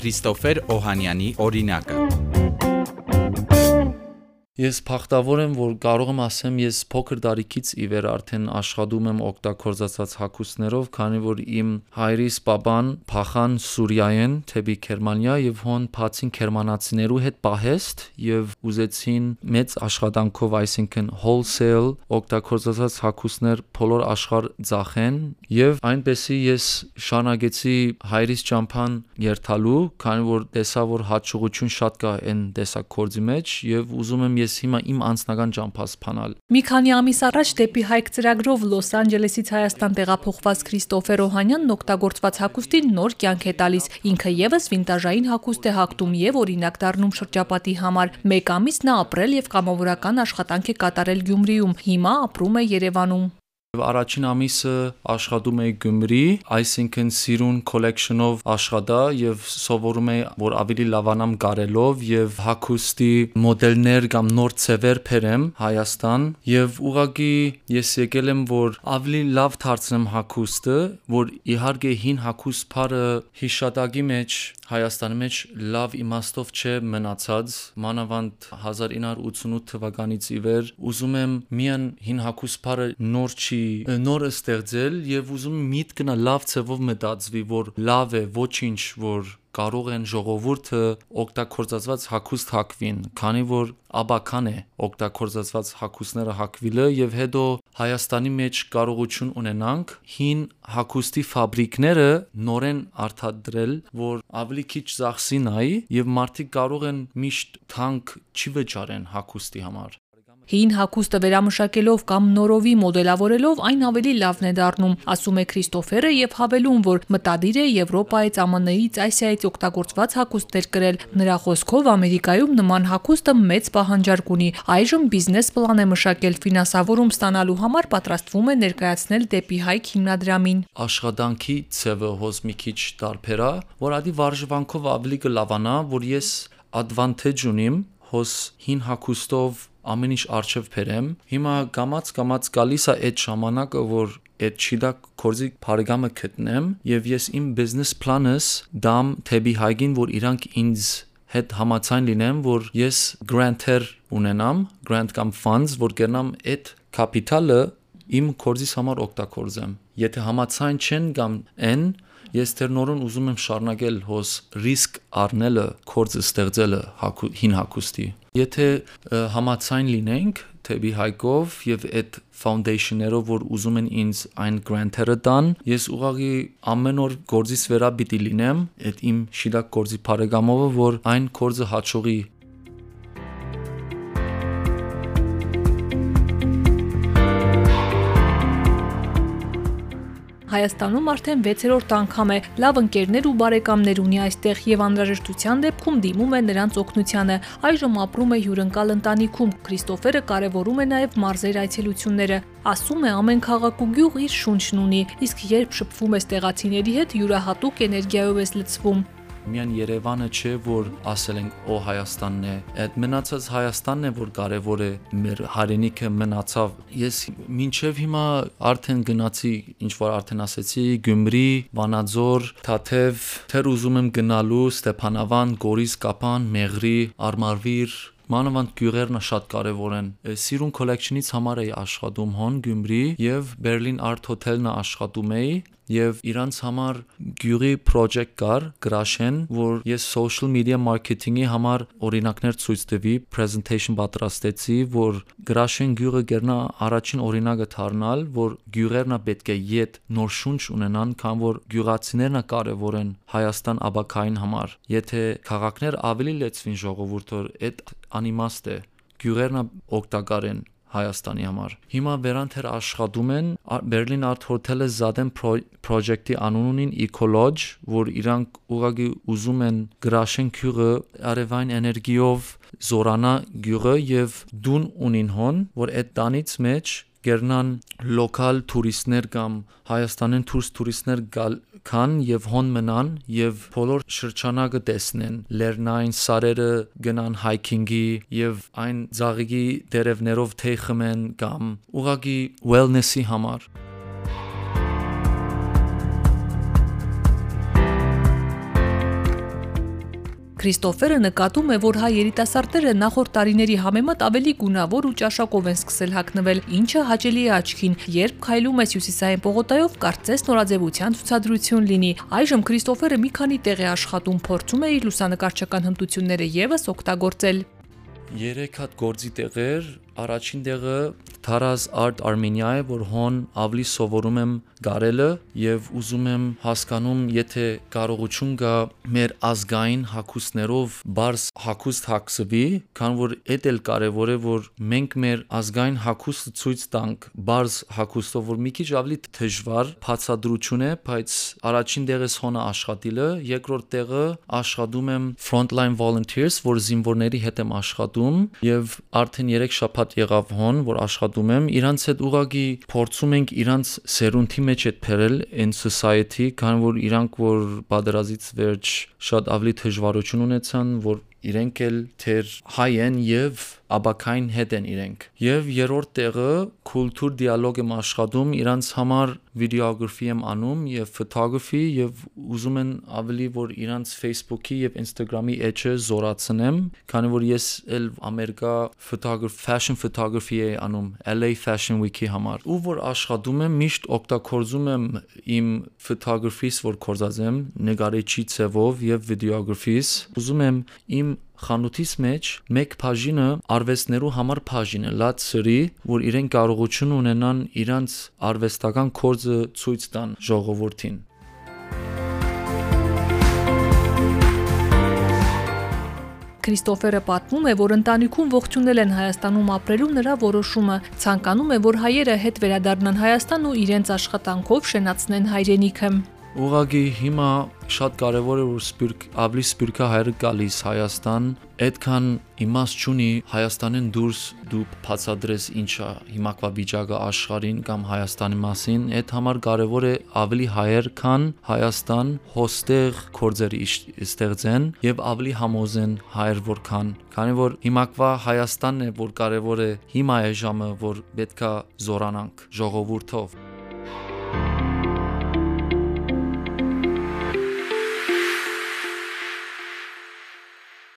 Քրիստոֆեր Օհանյանի օրինակը Ես փախտավոր եմ, որ կարող եմ ասեմ, ես փոքր տարիքից ի վեր արդեն աշխատում եմ օգտագործած հագուստներով, քանի որ իմ հայրիս պապան փախան Սուրիայեն, թեպի Գերմանիա եւ հոն փացին գերմանացիներու հետ պահեստ եւ ուզեցին մեծ աշխատանքով, այսինքն wholesale օգտագործած հագուստներ բոլոր աշխարհ ծախեն եւ այնպեսի ես շարունակեցի հայրիս ճամփան երթալու, քանի որ տեսա որ հաջողություն շատ կա այն տեսակ կորձի մեջ եւ ուզում եմ ես ես հիմա իմ անձնական ճամփաս փանալ։ Մի քանի ամիս առաջ դեպի Հայք ծրագրով Լոս Անջելեսից Հայաստան տեղափոխված Քրիստոֆեր Օհանյանն օգտագործված հագուստին նոր կյանք է տալիս։ Ինքը եւս վինտաժային հագուստ է հագտում եւ օրինակ դառնում շրջապատի համար։ Մեկ ամիս նա ապրել եւ կամավորական աշխատանք է կատարել Գյումրիում։ Հիմա ապրում է Երևանում։ Առաջին ամիսը աշխատում էի Գյումրի, այսինքն Սիրուն collection-ով աշխատա եւ սովորում էի, որ ավելի լավանամ կարելով եւ հակոստի մոդելներ կամ նոր ծևեր բերեմ Հայաստան եւ ուղղակի ես եկել եմ, որ ավելի լավ դարձնեմ հակոստը, որ իհարկե հին հակոստ բարը հիշատակի մեջ Հայաստանի մեջ լավ իմաստով չէ մնացած մանավանդ 1988 թվականից ի վեր ուզում եմ միան հին հակոստը բարը նոր չի նորը ստեղծել եւ ուզում միտքնա լավ ցևով մտածվի, որ լավ է, ոչինչ, որ կարող են ժողովուրդը օգտագործածված հակուստ հակվին, քանի որ աբական է օգտագործածված հակուսները հակվիլը եւ հետո Հայաստանի մեջ կարողություն ունենանք հին հակուստի ֆաբրիկները նորեն արտադրել, որ ավելի քիչ ծախսի նայի եւ մարդիկ կարող են միշտ թանկ չի վճարեն հակուստի համար Հին հագուստը վերամշակելով կամ նորովի մոդելավորելով այն ավելի լավն է դառնում, ասում է Քրիստոֆերը եւ հավելում, որ մտադիր է Եվրոպայից, ԱՄՆ-ից, Ասիայից օգտագործված հագուստներ կրել։ Նրա խոսքով Ամերիկայում նման հագուստը մեծ պահանջարկ ունի։ Այժմ բիզնես պլան է մշակել ֆինանսավորում ստանալու համար պատրաստվում է ներկայացնել դեպի Հայք հիմնադրամին։ Աշխատանքի ցևը հոս մի քիչ տարբերա, որ ադի վարժվանքով ավելի կլավանա, որ ես advantage ունիմ հոս հին հակոստով ամեն ինչ արժև բերեմ։ Հիմա կամած կամած գալիս է այդ ժամանակը, որ այդ չիդա կորզի բարեկամը գտնեմ եւ ես իմ բիզնես պլանս դամ թեբի հայգին, որ իրանք ինձ հետ համացան լինեմ, որ ես granter ունենամ, grant կամ funds, որ կերնամ այդ կապիտալը իմ կորզիս համար օգտագործեմ։ Եթե համացան չեն կամ են, ես դեռ նորոն ուզում եմ շարունակել հոս ռիսկ առնելը, կորձը ստեղծելը հին հակոստի։ Եթե համացայն լինենք թեպի հայկով եւ այդ foundation-երով որ ուզում են ինձ այն grant-երը տան, ես ուղղակի ամեն օր գործից վերա պիտի լինեմ այդ իմ շիդակ գործի բարեկամով, որ այն կորձը հաջողի Հայաստանում արդեն 6-րդ անգամ է լավ ընկերներ ու բարեկամներ ունի այստեղ եւ անհրաժեշտության դեպքում դիմում է նրանց օգնությանը։ Այժմ ապրում է հյուրընկալ ընտանիքում։ Քրիստոֆերը կարևորում է նաեւ մարզեր այցելությունները։ Ասում է ամեն քաղաք ու գյուղ իր շունչն ունի, իսկ երբ շփվում ես տեղացիների հետ, յուրահատուկ էներգիայով ես լցվում միան Երևանը չէ, որ ասել ենք օ Հայաստանն է։ Այդ մնացած Հայաստանն է, որ կարևոր է մեր հայրենիքը մնացավ։ Ես մինչև հիմա արդեն գնացի, ինչ որ արդեն ասեցի, Գյումրի, Վանաձոր, Թաթև, թեր ուզում եմ գնալու Ստեփանավան, Գորիս, Կապան, Մեղրի, Արմարվիր, մանավանդ գյուղերնը շատ կարևոր են։ Սիրուն collection-ից համար էի աշխատում հոն Գյումրի եւ Berlin Art Hotel-ն աշխատում էի եւ իրանց համար գյուղի project կար գրաշեն, որ ես social media marketing-ի համար օրինակներ ցույց տվի, presentation պատրաստեցի, որ գրաշեն գյուղը գերնա առաջին օրինակը դառնալ, որ գյուղերնա պետք է յետ նոր շունչ ունենան, քան որ գյուղացիներն կարևոր են Հայաստան աբակային համար։ Եթե քաղաքներ ավելի լեցվին ժողովուրդը, այդ անիմաստ է գյուղերնա օգտակար են Հայաստանի համար։ Հիմա վերանթեր աշխատում են Berlin Art Hotel-ը Zaden Project-ի անուն ունին Ecolodge, որ իրանք ուղղակի ուզում են գրաշեն գյուղը արևային էներգիով զորանա գյուղը եւ դուն ունին հոն, որ այդ տանից մեջ գերնան լոկալ տուրիստներ կամ Հայաստանեն դուրս տուրիստներ գալ քան եւ հոն մնան եւ բոլոր շրջանակը տեսնեն լեռնային սարերը գնան հայքինգի եւ այն ծաղիկի դերևներով թեյ խմեն կամ ուղագի wellness-ի համար Քրիստոֆերը նկատում է, որ հայ երիտասարդները նախորդ տարիների համեմատ ավելի գունավոր ու ճաշակով են սկսել հագնվել, ինչը հաճելի է աչքին։ Երբ քայլում ես հյուսիսային պողոտայով, կարծես նորաձևության ցուցադրություն լինի։ Այժմ Քրիստոֆերը մի քանի տեղ է աշխատում, փորձում է իր լուսանկարչական հմտությունները եւս օգտագործել։ 3 հատ գործի տեղեր առաջին տեղը Taraz Art Armenia է, որ հոն ավելի սովորում եմ գարելը եւ ուզում եմ հասկանում, եթե կարողություն կա մեր ազգային հակոստներով բարձ հակոստ հակսվի, քան որ էդ էլ կարեւոր է, որ մենք մեր ազգային հակոստը ցույց տանք բարձ հակոստով, որ մի քիչ ավելի դժվար բացադրություն է, բայց առաջին տեղս հոնը աշխատիլը, երկրորդ տեղը աշխատում եմ frontline volunteers, որ զինվորների հետ եմ աշխատում եւ արդեն 3 շաբաթ շփաթ եղավ հոն, որ աշխատում եմ, իրանց հետ ուղագի փորձում ենք իրանց սերունդի մեջ այդ փերել in society, քան որ իրանք որ բادرազից վերջ շատ ավելի դժվարություն ունեցան, որ իրենք էլ թեր հայ են եւ աբակային հետ են իրենք եւ երրորդ տեղը կուլտուր դիալոգ եմ աշխատում իրանց համար վիդեոգրաֆի եմ անում եւ photography եւ ուզում են ավելի որ իրանց Facebook-ի եւ Instagram-ի edge-ը զորացնեմ քանի որ ես էլ ամերիկա photography fashion photography է անում LA Fashion Week-ի համար ու որ աշխատում եմ միշտ օգտագործում եմ իմ photography-ս որ կորզածեմ նկարիչի ցևով եւ վիդեոգրաֆիս ուզում եմ իմ խանութիս մեջ մեկ բաժինը արվեստներու համար բաժին է լաց սրի որ իրեն կարողություն ունենան իրանց արվեստական կորձը ցույց տան ժողովրդին Քրիստոֆերը պատմում է, որ ընտանիքում ողջունել են Հայաստանում ապրելու նրա որոշումը, ցանկանում է, որ հայերը հետ վերադառնան Հայաստան ու իրենց աշխատանքով շենացնեն հայրենիքը։ Ուղղակի հիմա շատ կարևոր է որ սպիրկ ավելի սպիրկա հայրը գալիս Հայաստան, այդքան իմաստ չունի Հայաստանեն դուրս դու բացադրես ինչա հիմակվա վիճակը աշխարհին կամ Հայաստանի մասին, այդ համար կարևոր է ավելի հայեր քան Հայաստան հոստեղ կորձերի ստեղծեն եւ ավելի համոզեն հայեր որքան, քանի որ հիմակվա Հայաստանն է որ կարևոր է հիմա է ժամը որ պետքա զորանանք ժողովուրդով